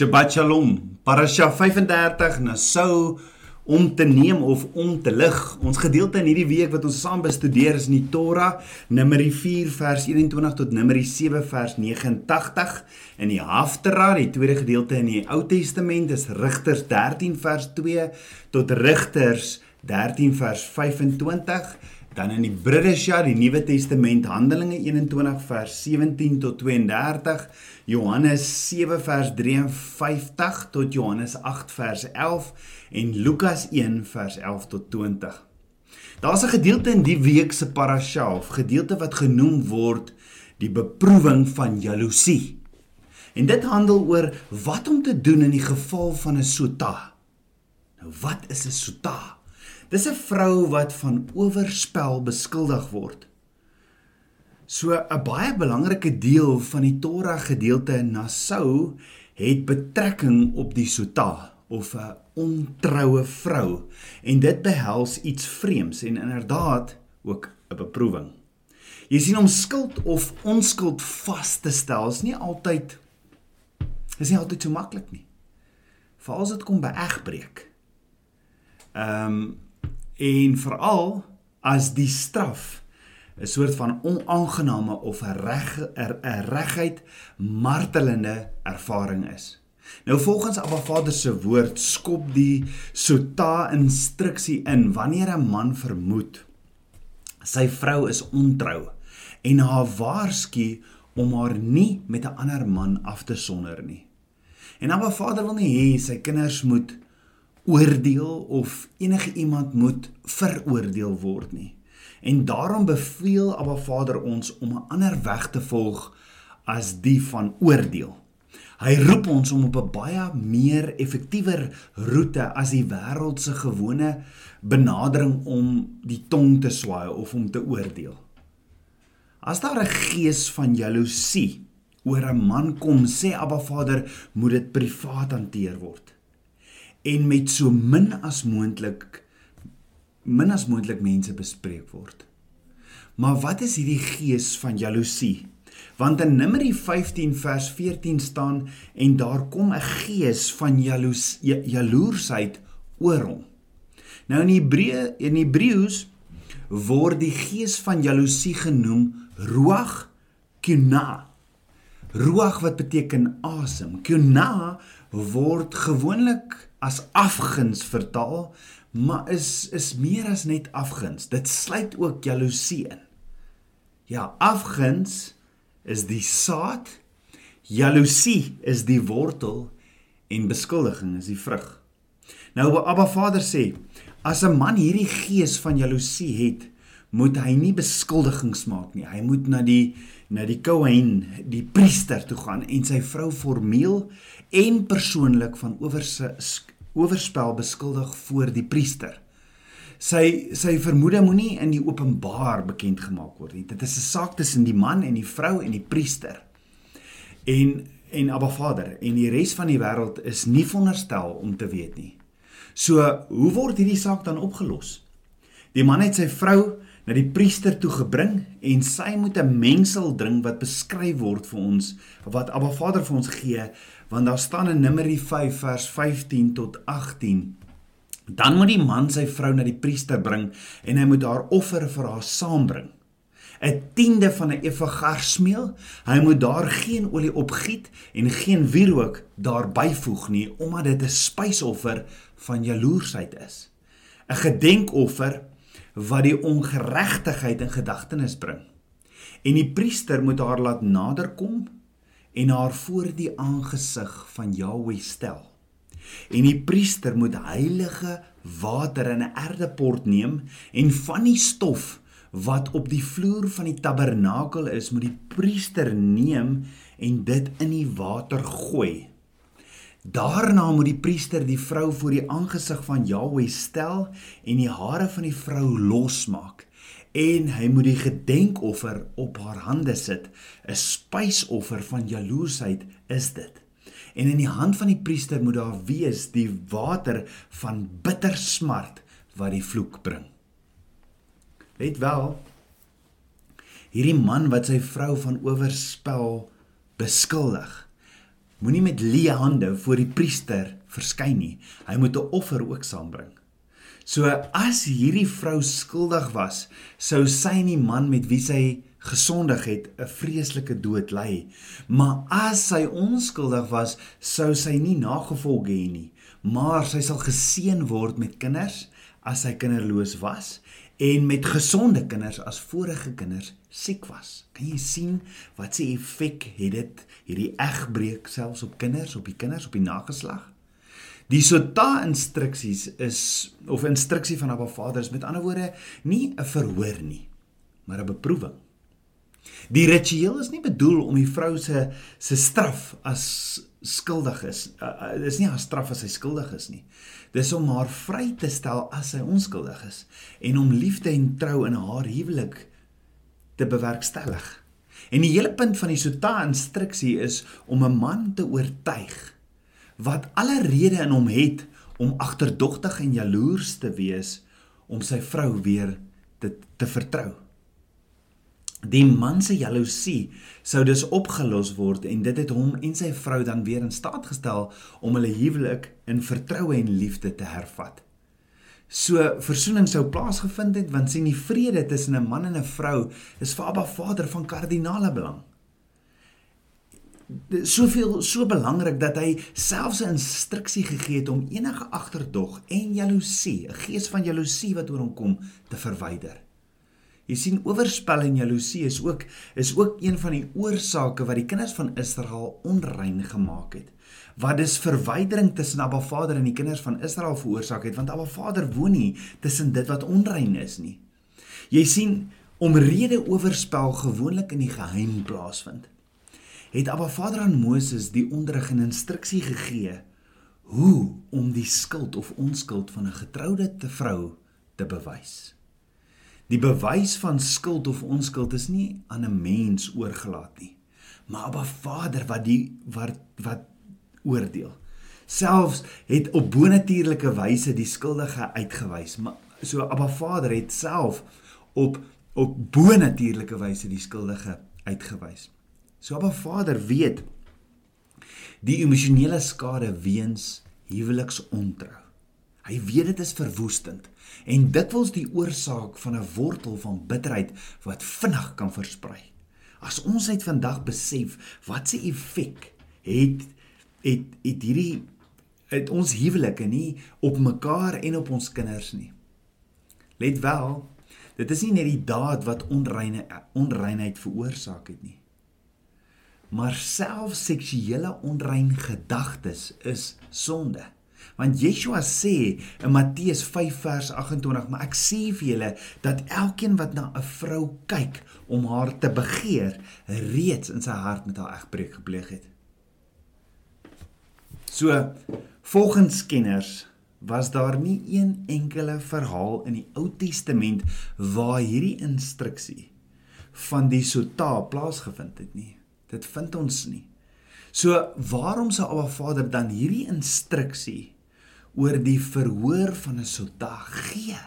Shabbat Shalom. Parasha 35 na sou om te neem of om te lig. Ons gedeelte in hierdie week wat ons saam bestudeer is in die Torah, Numeri 4 vers 21 tot Numeri 7 vers 89. In die Haftarah, die tweede gedeelte in die Ou Testament is Rigters 13 vers 2 tot Rigters 13 vers 25. Dan in die Bridesha, die Nuwe Testament, Handelinge 21 vers 17 tot 32, Johannes 7 vers 53 tot Johannes 8 vers 11 en Lukas 1 vers 11 tot 20. Daar's 'n gedeelte in die week se parasha, of gedeelte wat genoem word die beproewing van jaloesie. En dit handel oor wat om te doen in die geval van 'n sota. Nou wat is 'n sota? Dis 'n vrou wat van oorspel beskuldig word. So 'n baie belangrike deel van die Torah gedeelte in Nassau het betrekking op die sota of 'n ontroue vrou en dit behels iets vreemds en inderdaad ook 'n beproewing. Jy sien om skuld of onskuld vas te stel is nie altyd is nie altyd so maklik nie. Veral as dit kom by egbreek. Ehm um, en veral as die straf 'n soort van onaangename of 'n reg 'n regheid martelende ervaring is. Nou volgens Abba Vader se woord skop die sota instruksie in wanneer 'n man vermoed sy vrou is ontrou en haar waarsku om haar nie met 'n ander man af te sonder nie. En Abba Vader wil nie hê sy kinders moet oordeel of enige iemand moet veroordeel word nie. En daarom beveel Abba Vader ons om 'n ander weg te volg as die van oordeel. Hy roep ons om op 'n baie meer effektiewer roete as die wêreld se gewone benadering om die tong te swaai of om te oordeel. As daar 'n gees van jaloesie oor 'n man kom, sê Abba Vader, moet dit privaat hanteer word en met so min as moontlik min as moontlik mense bespreek word. Maar wat is hierdie gees van jaloesie? Want in Numeri 15 vers 14 staan en daar kom 'n gees van jaloes jaloersheid oor hom. Nou in Hebreë in Hebreëus word die gees van jaloesie genoem ruach kuna. Ruach wat beteken asem. Kuna word gewoonlik as afguns vertaal, maar is is meer as net afguns. Dit sluit ook jaloesie in. Ja, afguns is die saad, jaloesie is die wortel en beskuldiging is die vrug. Nou Abba Vader sê, as 'n man hierdie gees van jaloesie het, moet hy nie beskuldigings maak nie. Hy moet na die na die Kohen, die priester toe gaan en sy vrou formeel en persoonlik van oorspel beskuldig voor die priester. Sy sy vermoede moenie in die openbaar bekend gemaak word nie. Dit is 'n saak tussen die man en die vrou en die priester. En en Abba Vader en die res van die wêreld is nie veronderstel om te weet nie. So, hoe word hierdie saak dan opgelos? Die man het sy vrou na die priester toe gebring en sy moet 'n mengsel drink wat beskryf word vir ons wat Abba Vader vir ons gee want daar staan in Numeri 5 vers 15 tot 18 dan moet die man sy vrou na die priester bring en hy moet haar offer vir haar saambring. 'n tiende van 'n efa garsmeel hy moet daar geen olie opgiet en geen wierook daar byvoeg nie omdat dit 'n spysoffer van jaloersheid is. 'n gedenkoffer wat die ongeregtigheid in gedagtenis bring. En die priester moet haar laat naderkom en haar voor die aangesig van Jahweh stel. En die priester moet heilige water in 'n erdepot neem en van die stof wat op die vloer van die tabernakel is, moet die priester neem en dit in die water gooi. Daarna moet die priester die vrou voor die aangesig van Jahweh stel en die hare van die vrou losmaak. En hy moet die gedenkoffer op haar hande sit. 'n spysoffer van jaloesheid is dit. En in die hand van die priester moet daar wees die water van bitter smart wat die vloek bring. Let wel. Hierdie man wat sy vrou van oorspel beskuldig moenie met leë hande voor die priester verskyn nie. Hy moet 'n offer ook saambring. So as hierdie vrou skuldig was, sou sy en die man met wie sy gesondig het 'n vreeslike dood ly. Maar as sy onskuldig was, sou sy nie nagevolge hê nie, maar sy sal geseën word met kinders as sy kinderloos was en met gesonde kinders as vorige kinders siek was. Kan jy sien wat se effek het dit hierdie egbreek selfs op kinders, op die kinders, op die nageslag? Die sota instruksies is of instruksie van Abba Vader is met ander woorde nie 'n verhoor nie, maar 'n beproewing. Die ritueel is nie bedoel om die vrou se se straf as skuldig is. Uh, uh, dis nie haar straf as sy skuldig is nie. Dis om haar vry te stel as sy onskuldig is en om liefde en trou in haar huwelik te bewerkstellig. En die hele punt van die sota instruksie is om 'n man te oortuig wat alle rede in hom het om agterdogtig en jaloers te wees om sy vrou weer te te vertrou. Die man se jaloesie sou dus opgelos word en dit het hom en sy vrou dan weer in staat gestel om hulle huwelik in vertroue en liefde te hervat. So versoening sou plaasgevind het want sien die vrede tussen 'n man en 'n vrou is vir Abba Vader van kardinale belang. Soveel so belangrik dat hy selfs 'n instruksie gegee het om enige agterdog en jaloesie, 'n gees van jaloesie wat oor hom kom, te verwyder. Jy sien oorspel en jaloesie is ook is ook een van die oorsake wat die kinders van Israel onrein gemaak het. Wat dis verwydering tussen Abba Vader en die kinders van Israel veroorsaak het want Abba Vader woon nie tussen dit wat onrein is nie. Jy sien omrede oorspel gewoonlik in die geheim plaasvind. Het Abba Vader aan Moses die onderrig en instruksie gegee hoe om die skuld of onskuld van 'n getroude te vrou te bewys. Die bewys van skuld of onskuld is nie aan 'n mens oorgelaat nie, maar op 'n Vader wat die wat wat oordeel. Selfs het op bonatuurlike wyse die skuldige uitgewys, maar so Abba Vader het self op op bonatuurlike wyse die skuldige uitgewys. So Abba Vader weet die emosionele skade weens huweliksontrou. Hy weet dit is verwoestend en dikwels die oorsaak van 'n wortel van bitterheid wat vinnig kan versprei. As ons uit vandag besef wat se effek het het het hierdie het ons huwelike nie op mekaar en op ons kinders nie. Let wel, dit is nie net die daad wat onreine onreinheid veroorsaak het nie. Maar self seksuele onrein gedagtes is sonde. Want Yeshua sê in Matteus 5 vers 28, maar ek sê vir julle dat elkeen wat na 'n vrou kyk om haar te begeer, reeds in sy hart met haar egbreek gepleeg het. So, volgens kenners was daar nie een enkele verhaal in die Ou Testament waar hierdie instruksie van die sota plaasgevind het nie. Dit vind ons nie. So waarom sou Abba Vader dan hierdie instruksie oor die verhoor van 'n sota gee?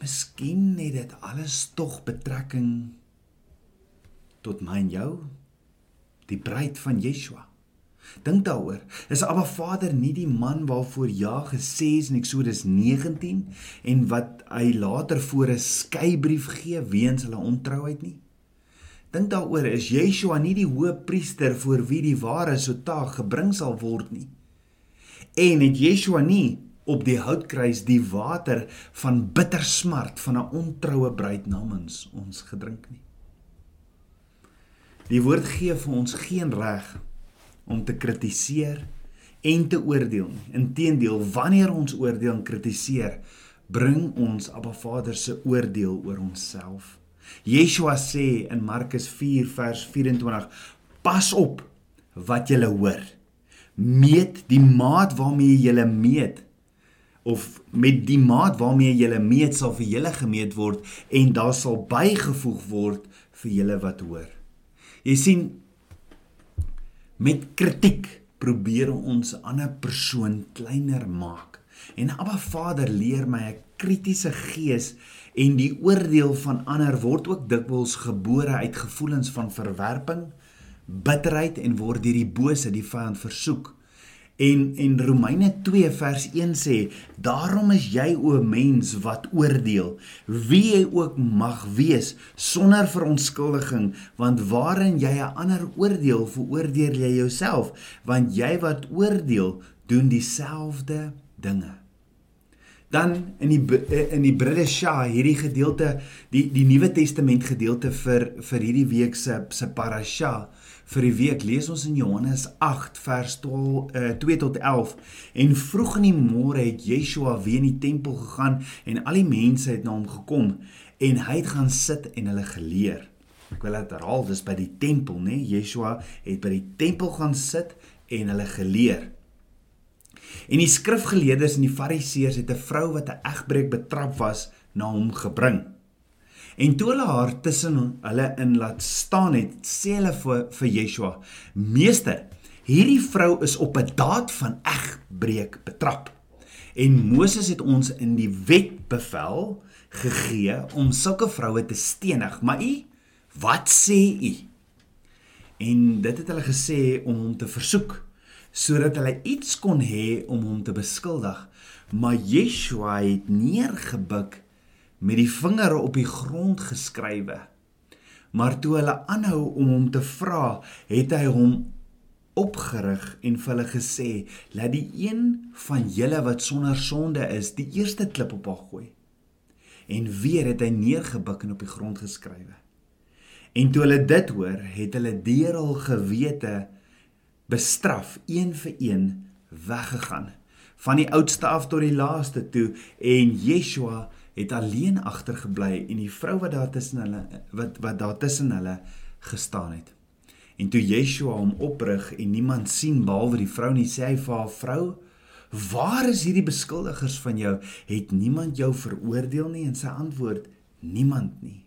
Miskien het dit alles tog betrekking tot my en jou, die bruid van Yeshua. Dink daaroor, is Abba Vader nie die man waarvoor Ja gesê is in Eksodus 19 en wat hy later voor 'n skeybrief gee weens hulle ontrouheid nie? Dink daaroor, is Yeshua nie die hoëpriester voor wie die ware sota gebring sal word nie? En het Yeshua nie op die houtkruis die water van bitter smart van 'n ontroue bruid namens ons gedrink nie? Die woord gee vir ons geen reg om te kritiseer en te oordeel nie. Inteendeel, wanneer ons oordeel en kritiseer, bring ons Abba Vader se oordeel oor onsself. Yeshua sê in Markus 4 vers 24: Pas op wat jy hoor. Meet die maat waarmee jy julle meet of met die maat waarmee jy julle meet sal vir julle gemeet word en daar sal bygevoeg word vir julle wat hoor. Jy sien met kritiek probeer ons 'n ander persoon kleiner maak. En Abba Vader leer my 'n kritiese gees en die oordeel van ander word ook dikwels gebore uit gevoelens van verwerping, bitterheid en word deur die bose die vyand versoek. En en Romeine 2 vers 1 sê, daarom is jy o mens wat oordeel, wie jy ook mag wees, sonder verontskuldiging, want waarin jy 'n ander oordeel, veroordeel jy jouself, want jy wat oordeel, doen dieselfde dinge. Dan in die in die Bridesha hierdie gedeelte die die Nuwe Testament gedeelte vir vir hierdie week se se parasha vir die week lees ons in Johannes 8 vers 12 uh, 2 tot 11 en vroeg in die môre het Yeshua weer in die tempel gegaan en al die mense het na hom gekom en hy het gaan sit en hulle geleer. Ek wil dit herhaal, dis by die tempel, né? Yeshua het by die tempel gaan sit en hulle geleer. En die skrifgeleerdes en die fariseërs het 'n vrou wat 'n egbreek betrap was na hom gebring. En toe hulle haar tussen hulle in laat staan het, sê hulle vir vir Yeshua: "Meester, hierdie vrou is op 'n daad van egbreek betrap. En Moses het ons in die wet bevel gegee om sulke vroue te stenig. Maar u, wat sê u?" En dit het hulle gesê om hom te versoek sodat hulle iets kon hê om hom te beskuldig. Maar Yeshua het neergebuk met die vingere op die grond geskrywe. Maar toe hulle aanhou om hom te vra, het hy hom opgerig en vir hulle gesê: "Laat die een van julle wat sonder sonde is, die eerste klip op haar gooi." En weer het hy neergebuk en op die grond geskrywe. En toe hulle dit hoor, het hulle deur hul gewete bestraf een vir een weggegaan van die oudste af tot die laaste toe en Yeshua het alleen agtergebly en die vrou wat daar tussen hulle wat wat daar tussen hulle gestaan het. En toe Yeshua hom oprig en niemand sien behalwe die vrou nie, sê hy vir haar vrou: "Waar is hierdie beskuldigers van jou? Het niemand jou veroordeel nie?" En sy antwoord: "Niemand nie."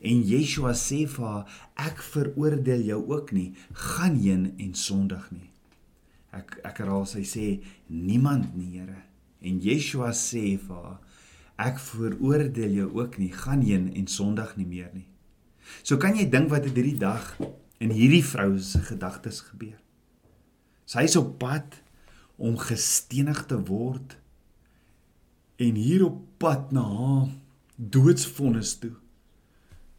En Yeshua sê vir haar: "Ek veroordeel jou ook nie. Gaan heen en sondig nie." Ek ek herhaal sy sê: "Niemand nie, Here." En Yeshua sê vir haar: Ek veroordeel jou ook nie, gaan heen en sondig nie meer nie. So kan jy dink wat het hierdie dag in hierdie vrou se gedagtes gebeur. Sy is op pad om gestenig te word en hier op pad na haar doodsvonnis toe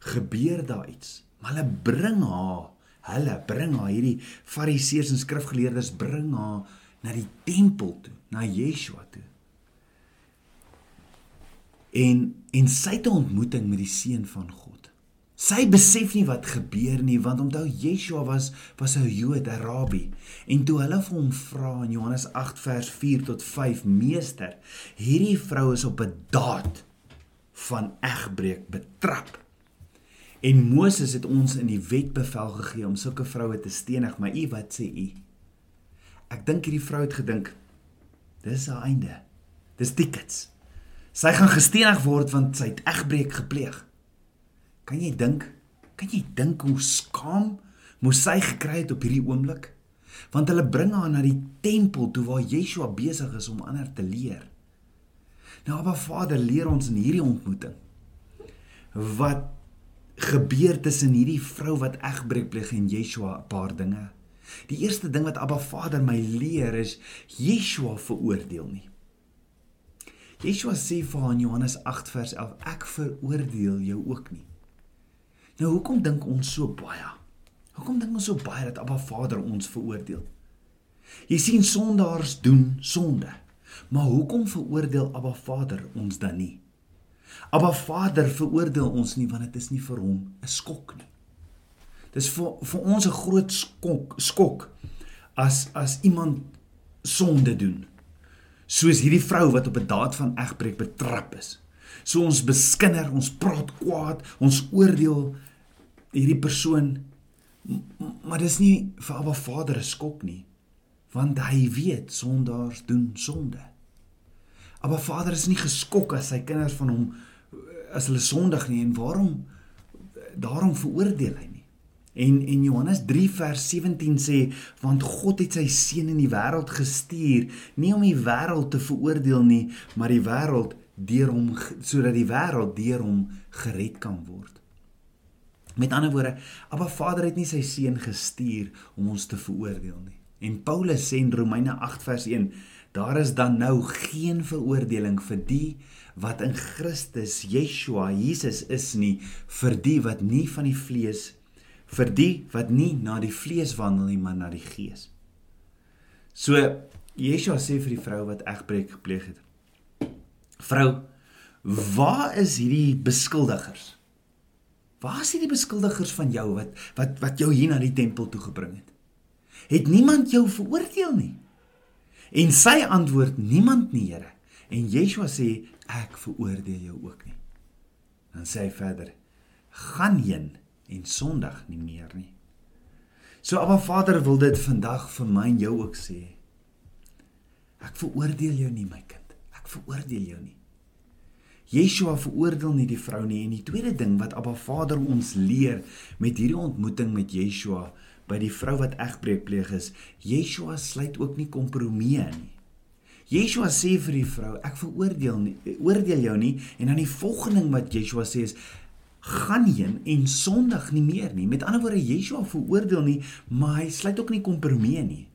gebeur daar iets. Maar hulle bring haar, hulle bring haar hierdie fariseërs en skrifgeleerdes bring haar na die tempel toe, na Yeshua toe en en sy het 'n ontmoeting met die seun van God. Sy besef nie wat gebeur nie want onthou Yeshua was was 'n Jood, 'n rabbi. En toe hulle vir hom vra in Johannes 8 vers 4 tot 5: "Meester, hierdie vrou is op 'n daad van egbreek betrap." En Moses het ons in die wet bevel gegee om sulke vroue te stenig, maar u wat sê u? Ek dink hierdie vrou het gedink dis haar einde. Dis tickets. Sy gaan gestenig word want sy het egbreek gepleeg. Kan jy dink? Kan jy dink hoe skaam moes sy gekry het op hierdie oomblik? Want hulle bring haar na die tempel toe waar Yeshua besig is om ander te leer. Nou Abba Vader leer ons in hierdie ontmoeting wat gebeur tussen hierdie vrou wat egbreek pleeg en Yeshua 'n paar dinge. Die eerste ding wat Abba Vader my leer is Yeshua veroordeel nie. Yeshua sê vir haar in Johannes 8 vers 11: Ek veroordeel jou ook nie. Nou hoekom dink ons so baie? Hoekom dink ons so baie dat Abba Vader ons veroordeel? Jy sien sondaars doen sonde. Maar hoekom veroordeel Abba Vader ons dan nie? Abba Vader veroordeel ons nie want dit is nie vir hom 'n skok nie. Dis vir vir ons 'n groot skok skok as as iemand sonde doen soos hierdie vrou wat op 'n daad van egbreek betrap is. So ons beskinder, ons praat kwaad, ons oordeel hierdie persoon maar dis nie vir Abba Vader 'n skok nie want hy weet sondaars doen sonde. Abba Vader is nie geskok as sy kinders van hom as hulle sondig nie en waarom daarom veroordeel hy nie. En en Johannes 3 vers 17 sê want God het sy seun in die wêreld gestuur nie om die wêreld te veroordeel nie maar die wêreld deur hom sodat die wêreld deur hom gered kan word. Met ander woorde, Abba Vader het nie sy seun gestuur om ons te veroordeel nie. En Paulus sê in Romeine 8 vers 1, daar is dan nou geen veroordeling vir die wat in Christus Yeshua Jesus is nie, vir die wat nie van die vlees vir die wat nie na die vlees wandel nie, maar na die gees. So Yeshua sê vir die vrou wat egbreek gepleeg het. Vrou, waar is hierdie beskuldigers? Waar is hierdie beskuldigers van jou wat wat wat jou hier na die tempel toe gebring het? Het niemand jou veroordeel nie? En sy antwoord niemand nie, Here. En Yeshua sê ek veroordeel jou ook nie. Dan sê hy verder: gaan heen en sondig nie meer nie. So Abba Vader wil dit vandag vir my en jou ook sê. Ek veroordeel jou nie my kind. Ek veroordeel jou nie. Yeshua veroordeel nie die vrou nie en die tweede ding wat Abba Vader ons leer met hierdie ontmoeting met Yeshua by die vrou wat egbreek pleeg is, Yeshua sluit ook nie kompromieë nie. Yeshua sê vir die vrou, ek veroordeel nie, oordeel jou nie en dan die volgende ding wat Yeshua sê is gaan heen en sondig nie meer nie. Met ander woorde, Yeshua veroordeel nie, maar hy sluit ook nie kompromieë nie.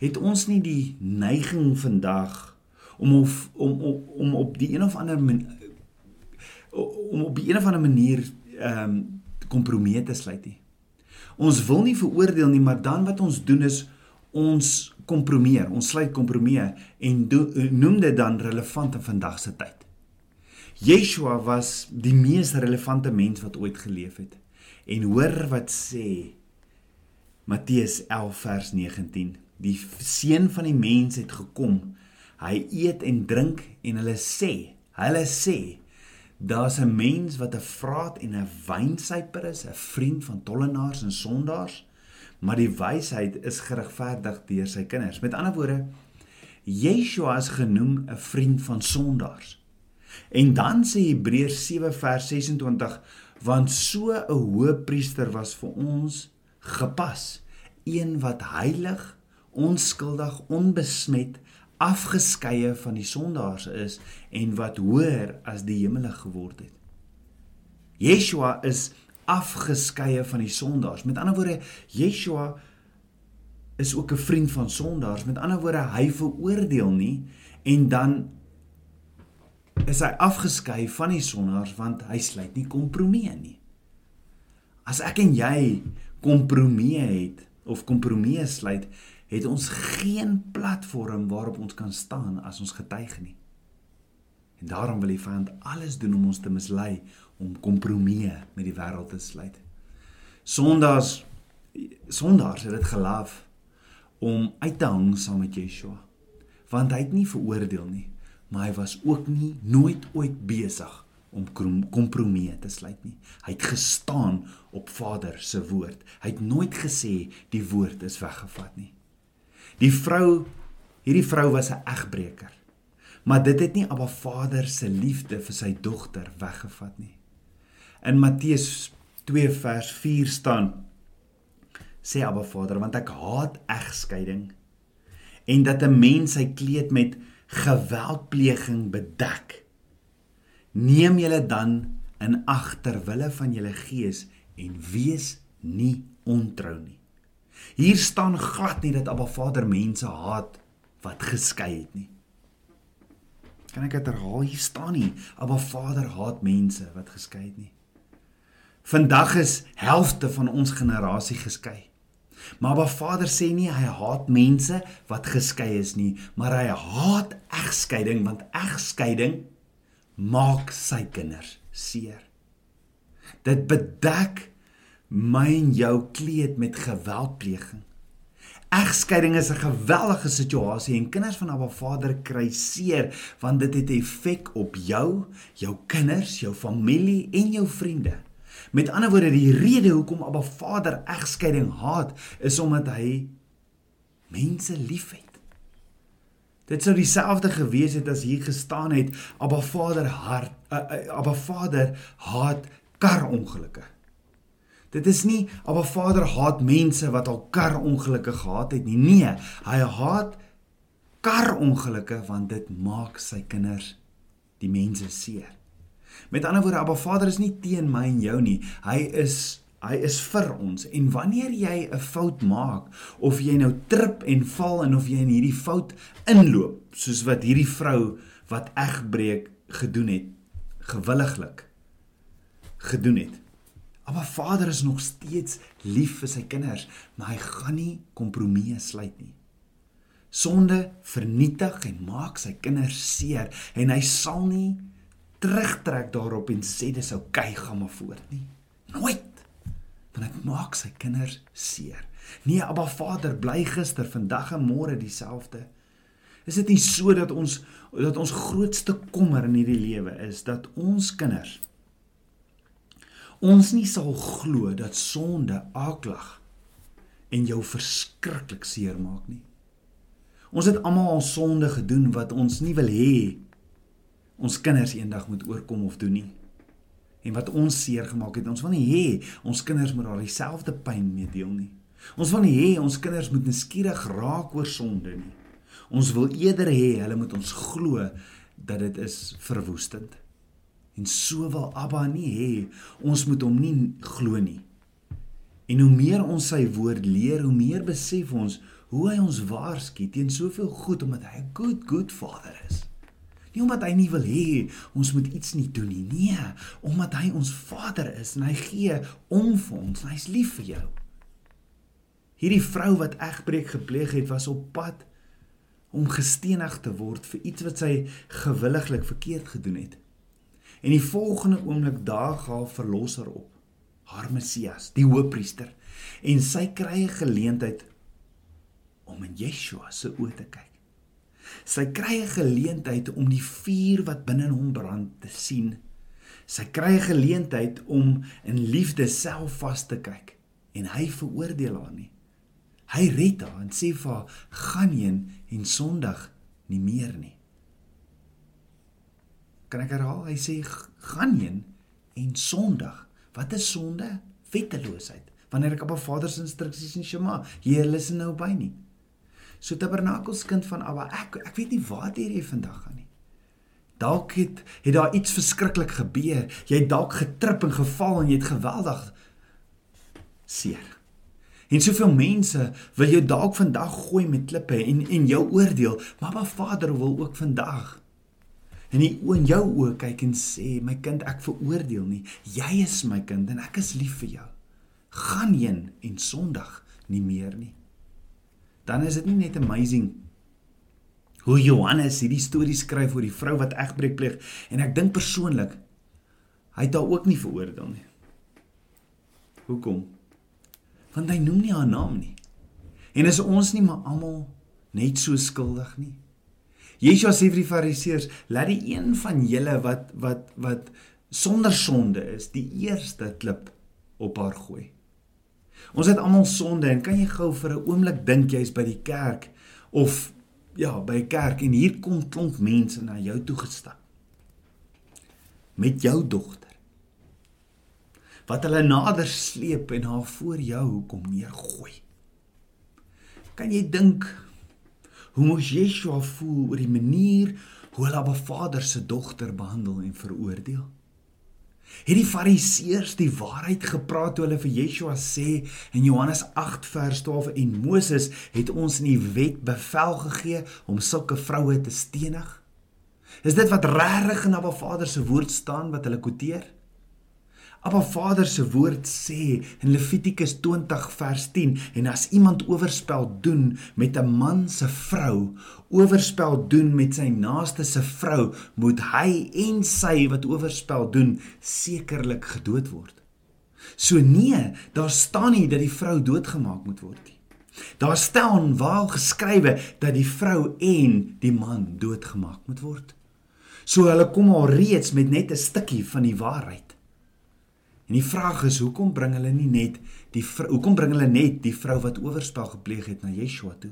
Het ons nie die neiging vandag om of, om om om op die een of ander man, om op die een of ander manier ehm um, kompromieë te sluit nie. Ons wil nie veroordeel nie, maar dan wat ons doen is ons kompromieer. Ons sluit kompromieë en do, noem dit dan relevant in vandag se tyd. Yeshua was die mees relevante mens wat ooit geleef het. En hoor wat sê Matteus 11 vers 19. Die seun van die mens het gekom. Hy eet en drink en hulle sê, hulle sê Daar's 'n mens wat 'n vraat en 'n wynsuiper is, 'n vriend van tollenaars en sondaars, maar die wysheid is geregverdig deur sy kinders. Met ander woorde, Yeshua is genoem 'n vriend van sondaars. En dan sê Hebreërs 7 vers 26, want so 'n hoëpriester was vir ons gepas, een wat heilig, onskuldig, onbesmet afgeskeie van die sondaars is en wat hoër as die hemele geword het. Yeshua is afgeskeie van die sondaars. Met ander woorde, Yeshua is ook 'n vriend van sondaars. Met ander woorde, hy veroordeel nie en dan is hy afgeskei van die sondaars want hy sluit nie kompromieë nie. As ek en jy kompromieë het of kompromieë sluit, het ons geen platform waarop ons kan staan as ons getuig nie. En daarom wil die vyand alles doen om ons te mislei, om kompromieë met die wêreld te sluit. Sondaars sondaars het dit gelief om uit te hang saam met Yeshua. Want hy het nie veroordeel nie, maar hy was ook nie nooit ooit besig om kompromieë te sluit nie. Hy het gestaan op Vader se woord. Hy het nooit gesê die woord is weggevat nie. Die vrou, hierdie vrou was 'n egbreker. Maar dit het nie Abba Vader se liefde vir sy dogter weggevat nie. In Matteus 2 vers 4 staan sê Abba Vader want ek haat egskeiding en dat 'n mens sy kleed met geweldpleging bedek. Neem julle dan in ag ter wille van julle gees en wees nie ontrou nie. Hier staan glad nie dat Abba Vader mense haat wat geskei het nie. Kan ek dit herhaal? Hier staan nie Abba Vader haat mense wat geskei het nie. Vandag is helfte van ons generasie geskei. Maar Abba Vader sê nie hy haat mense wat geskei is nie, maar hy haat egskeiding want egskeiding maak sy kinders seer. Dit bedek my en jou kleed met geweldpleging. Egskeiding is 'n geweldige situasie en kinders van Abba Vader kry seer want dit het effek op jou, jou kinders, jou familie en jou vriende. Met ander woorde, die rede hoekom Abba Vader egskeiding haat, is omdat hy mense liefhet. Dit sou dieselfde gewees het as hier gestaan het Abba Vader hart uh, uh, Abba Vader haat karongelukke. Dit is nie Abba Vader haat mense wat al kar ongelukke gehad het nie. Nee, hy haat kar ongelukke want dit maak sy kinders die mense seer. Met ander woorde, Abba Vader is nie teen my en jou nie. Hy is hy is vir ons. En wanneer jy 'n fout maak of jy nou trip en val en of jy in hierdie fout inloop, soos wat hierdie vrou wat egbreek gedoen het, gewilliglik gedoen het. Maar Vader is nog steeds lief vir sy kinders, maar hy gaan nie kompromieë sluit nie. Sonde vernietig en maak sy kinders seer en hy sal nie terugtrek daarop en sê dis oukei, gaan maar voort nie. Nooit. Want dit maak sy kinders seer. Nee, Abba Vader bly gister, vandag en môre dieselfde. Is dit nie so dat ons dat ons grootste kommer in hierdie lewe is dat ons kinders ons nie sal glo dat sonde aaklag en jou verskriklik seermaak nie. Ons het almal al sonde gedoen wat ons nie wil hê ons kinders eendag moet oorkom of doen nie. En wat ons seer gemaak het, ons wil nie hê ons kinders moet daar dieselfde pyn mee deel nie. Ons wil nie hê ons kinders moet neskierig raak oor sonde nie. Ons wil eerder hê hulle moet ons glo dat dit is verwoestend. En so wil Abba nie hê ons moet hom nie glo nie. En hoe meer ons sy woord leer, hoe meer besef ons hoe hy ons waarsku teen soveel goed omdat hy 'n good good vader is. Nie omdat hy nie wil hê ons moet iets nie doen nie. Nee, omdat hy ons vader is en hy gee om vir ons. Hy's lief vir jou. Hierdie vrou wat egbreek gepleeg het, was op pad om gestenig te word vir iets wat sy gewilliglik verkeerd gedoen het. En die volgende oomblik daag haar verlosser op, haar Messias, die Hoëpriester, en sy kry 'n geleentheid om in Yeshua se oë te kyk. Sy kry 'n geleentheid om die vuur wat binne hom brand te sien. Sy kry 'n geleentheid om in liefde self vas te kyk en hy veroordeel haar nie. Hy red haar en sê vir haar: "Gaan heen en sondig nie meer nie." Kan ek herhaal? Hy sê: "Gaan heen en sondig." Wat is sonde? Wetteloosheid. Wanneer ek op 'n Vader se instruksies in Shema, jy luister nou by nie. So Tabernakels kind van Abba, ek ek weet nie waar jy vandag gaan nie. Dalk het het daar iets verskriklik gebeur. Jy het dalk getrip en geval en jy het geweldig seer. En soveel mense wil jou dalk vandag gooi met klippe en en jou oordeel, maar Ba Vader wil ook vandag in die oë in jou oë kyk en sê, my kind, ek veroordeel nie. Jy is my kind en ek is lief vir jou. Gaan heen en sondig nie meer nie. Dan is dit nie net amazing hoe Johannes hierdie storie skryf oor die vrou wat egbreek pleeg en ek dink persoonlik hy het haar ook nie veroordeel nie. Hoekom? want hy noem nie haar naam nie. En is ons nie maar almal net so skuldig nie? Yeshua sê vir die Fariseërs, laat die een van julle wat wat wat sonder sonde is, die eerste klip op haar gooi. Ons het almal sonde en kan jy gou vir 'n oomblik dink jy's by die kerk of ja, by 'n kerk en hier kom klomp mense na jou toe gestap met jou dogter wat hulle nader sleep en haar voor jou kom neergooi. Kan jy dink hoe moes Yeshua voel oor die manier hoe hulle Abba Vader se dogter behandel en veroordeel? Het die Fariseërs die waarheid gepraat toe hulle vir Yeshua sê in Johannes 8 vers 12 en Moses het ons in die wet bevel gegee om sulke vroue te stenig? Is dit wat regtig in Abba Vader se woord staan wat hulle quoteer? Abba Vader se woord sê in Levitikus 20 vers 10 en as iemand oorspel doen met 'n man se vrou, oorspel doen met sy naaste se vrou, moet hy en sy wat oorspel doen sekerlik gedood word. So nee, daar staan nie dat die vrou doodgemaak moet word nie. Daar staan wel geskrywe dat die vrou en die man doodgemaak moet word. So hulle kom al reeds met net 'n stukkie van die waarheid. En die vraag is hoekom bring hulle nie net die hoekom bring hulle net die vrou wat oorspel gepleeg het na Yeshua toe?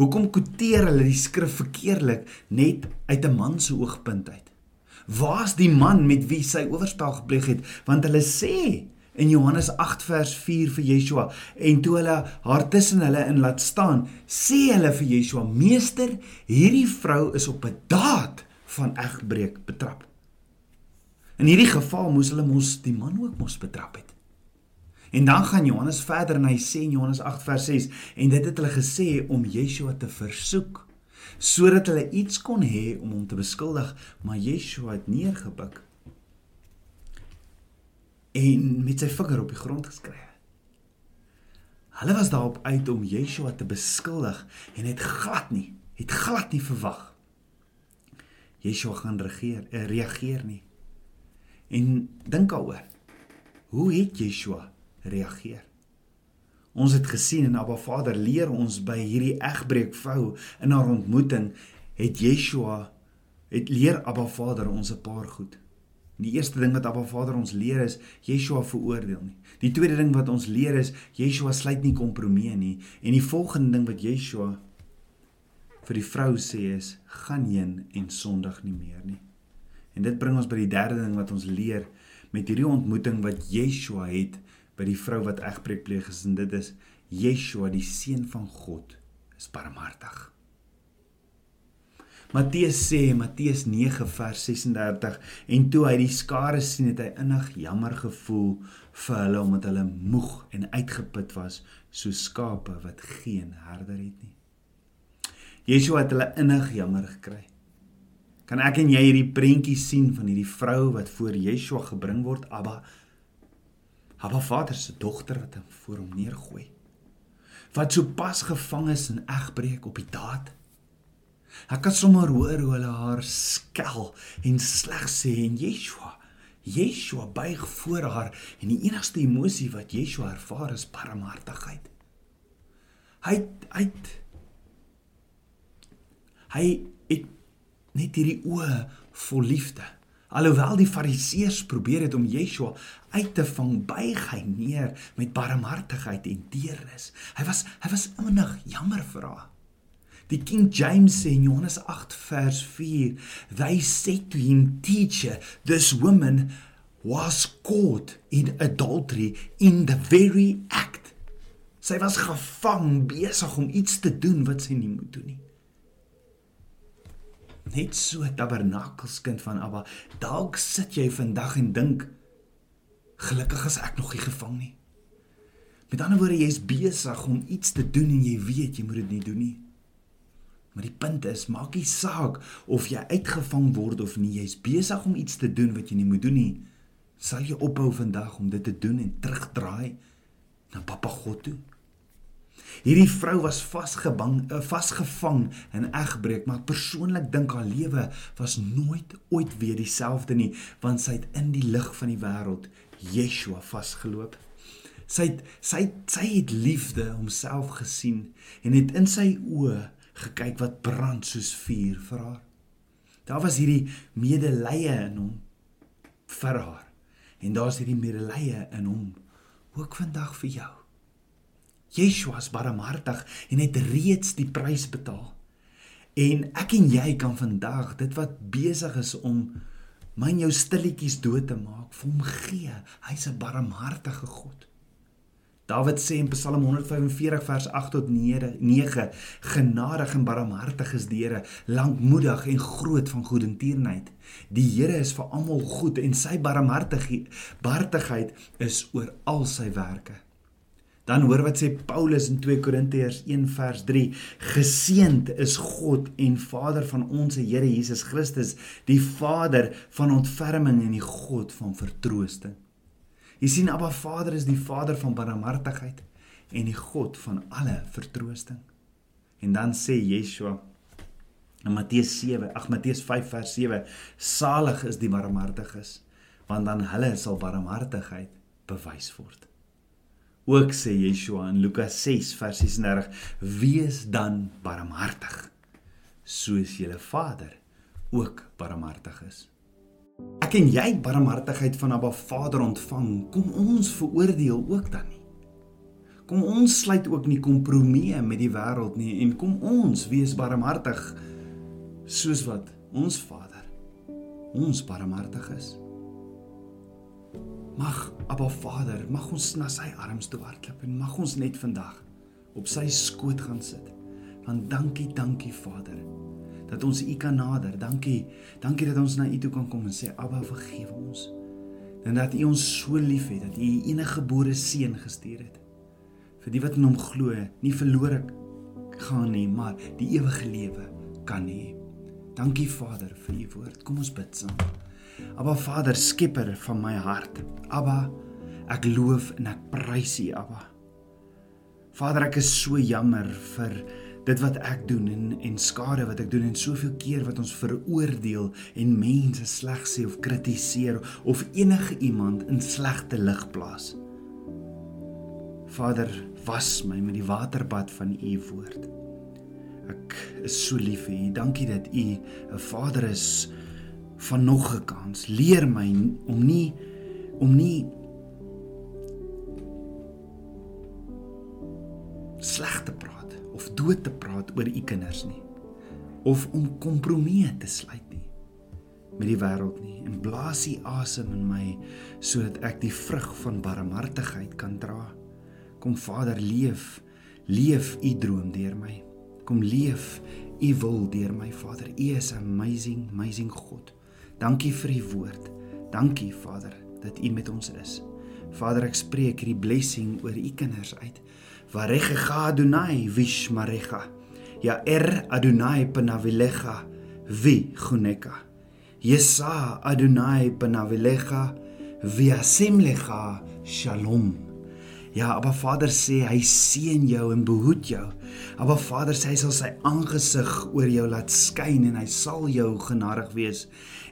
Hoekom kwoteer hulle die skrif verkeerlik net uit 'n man se oogpunt uit? Waar's die man met wie sy oorspel gepleeg het? Want hulle sê in Johannes 8 vers 4 vir Yeshua en toe hulle haar tussen hulle in laat staan, sê hulle vir Yeshua: "Meester, hierdie vrou is op 'n daad van egbreek betrap." In hierdie geval moes hulle mos die man ook mos betrap het. En dan gaan Johannes verder en hy sê in Johannes 8 vers 6 en dit het hulle gesê om Yeshua te versoek sodat hulle iets kon hê om hom te beskuldig, maar Yeshua het neergebuk en met sy vinger op die grond geskryf. Hulle was daarop uit om Yeshua te beskuldig en het glad nie, het glad nie verwag. Yeshua gaan regeer, uh, reageer nie. En dink daaroor. Hoe het Yeshua reageer? Ons het gesien en Abba Vader leer ons by hierdie egbreekvrou in haar ontmoeting het Yeshua het leer Abba Vader ons 'n paar goed. Die eerste ding wat Abba Vader ons leer is Yeshua veroordeel nie. Die tweede ding wat ons leer is Yeshua sluit nie kompromie nie en die volgende ding wat Yeshua vir die vrou sê is gaan heen en sondig nie meer nie. En dit bring ons by die derde ding wat ons leer met hierdie ontmoeting wat Yeshua het by die vrou wat egbreek pleeg is en dit is Yeshua die seun van God is barmhartig. Matteus sê Matteus 9 vers 36 en toe hy die skare sien het hy innig jammer gevoel vir hulle omdat hulle moeg en uitgeput was so skape wat geen herder het nie. Yeshua het hulle innig jammer gekry. Kan ek en jy hierdie prentjie sien van hierdie vrou wat voor Yeshua gebring word, Abba? Abba Vader se dogter wat hom voor hom neergooi. Wat so pas gevang is in egbreek op die daad. Ek kan sommer hoor hoe hulle haar skel en sleg sê en Yeshua Yeshua buig voor haar en die enigste emosie wat Yeshua ervaar is barmhartigheid. Hy hy hy net hierdie oë vol liefde. Alhoewel die fariseërs probeer het om Yeshua uit te vang, buig hy neer met barmhartigheid en deernis. Hy was hy was innig jammer vir haar. Die King James sê in Johannes 8 vers 4, "They said to him, teacher, this woman was caught in adultery in the very act." Sy was gevang besig om iets te doen wat sy nie moet doen nie net so tabernakelskind van Abba. Dalk sit jy vandag en dink gelukkig is ek nog nie gevang nie. Met ander woorde, jy's besig om iets te doen en jy weet jy moet dit nie doen nie. Maar die punt is, maak nie saak of jy uitgevang word of nie, jy's besig om iets te doen wat jy nie moet doen nie. Sal jy ophou vandag om dit te doen en terugdraai na Papa God toe? Hierdie vrou was vasgebang, eh, vasgevang in egbreek, maar persoonlik dink haar lewe was nooit ooit weer dieselfde nie, want sy het in die lig van die wêreld Yeshua vasgeloop. Sy het, sy sy het liefde homself gesien en het in sy oë gekyk wat brand soos vuur vir haar. Daar was hierdie medelee in hom vir haar. En daar's hierdie medelee in hom ook vandag vir jou. Yeshua is barmhartig en het reeds die prys betaal. En ek en jy kan vandag dit wat besig is om my en jou stilletjies dood te maak, vir hom gee. Hy's 'n barmhartige God. Dawid sê in Psalm 145 vers 8 tot 9: Genadig en barmhartig is die Here, lankmoedig en groot van goedertierenheid. Die Here is vir almal goed en sy barmhartigheid is oor al sy werke. Dan hoor wat sê Paulus in 2 Korintiërs 1 vers 3: Geseend is God en Vader van ons Here Jesus Christus, die Vader van ontferming en die God van vertroosting. Jy sien Abba Vader is die Vader van barmhartigheid en die God van alle vertroosting. En dan sê Yeshua in Matteus 7, ag Matteus 5 vers 7: Salig is die barmhartiges, want dan hulle sal barmhartigheid bewys word. Ook sê Yeshua in Lukas 6 vers 36: Wees dan barmhartig soos julle Vader ook barmhartig is. Ek en jy barmhartigheid van Abba Vader ontvang, kom ons veroordeel ook dan nie. Kom ons sluit ook nie kompromieë met die wêreld nie en kom ons wees barmhartig soos wat ons Vader ons barmhartig is. Mag Abba Vader, mag ons na sy arms toe hardloop en mag ons net vandag op sy skoot gaan sit. Want dankie, dankie Vader dat ons U kan nader. Dankie. Dankie dat ons na U toe kan kom en sê Abba, vergewe ons. En dat U ons so liefhet dat U U enige gebore seun gestuur het. Vir die wat in hom glo, nie verlore gaan nie, maar die ewige lewe kan hê. Dankie Vader vir U woord. Kom ons bid saam. Abba Vader, skepper van my hart. Abba, ek loof en ek prys U, Abba. Vader, ek is so jammer vir dit wat ek doen en en skade wat ek doen en soveel keer wat ons veroordeel en mense sleg sê of kritiseer of enige iemand in slegte lig plaas. Vader, was my met die waterbad van u woord. Ek is so lief vir u. Dankie dat u 'n Vader is van nog 'n kans. Leer my om nie om nie sleg te praat of dood te praat oor u kinders nie. Of om kompromieë te sluit nie met die wêreld nie. En blaas u asem in my sodat ek die vrug van barmhartigheid kan dra. Kom Vader leef leef u droom deur my. Kom leef u wil deur my Vader. U is amazing amazing God dankie vir u woord dankie Vader dat u met ons is Vader ek spreek hierdie blessing oor u kinders uit Varecha Adonai vishmarecha. Ya er Adonai panavilecha vi chuneka. Yesa Adonai panavilecha viasim lecha shalom. Ja, aber Vader sê hy seën jou en behoed jou. Aber Vader sê hy sal sy aangesig oor jou laat skyn en hy sal jou genadig wees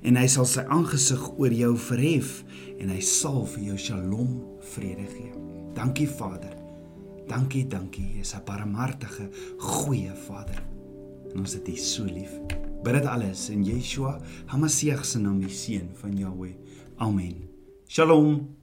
en hy sal sy aangesig oor jou verhef en hy sal vir jou shalom vrede gee. Dankie Vader. Dankie, dankie. Jy is 'n barmhartige, goeie Vader. En ons het U so lief. Bid dit alles in Yeshua HaMashiach se naam, die seun van Jahweh. Amen. Shalom.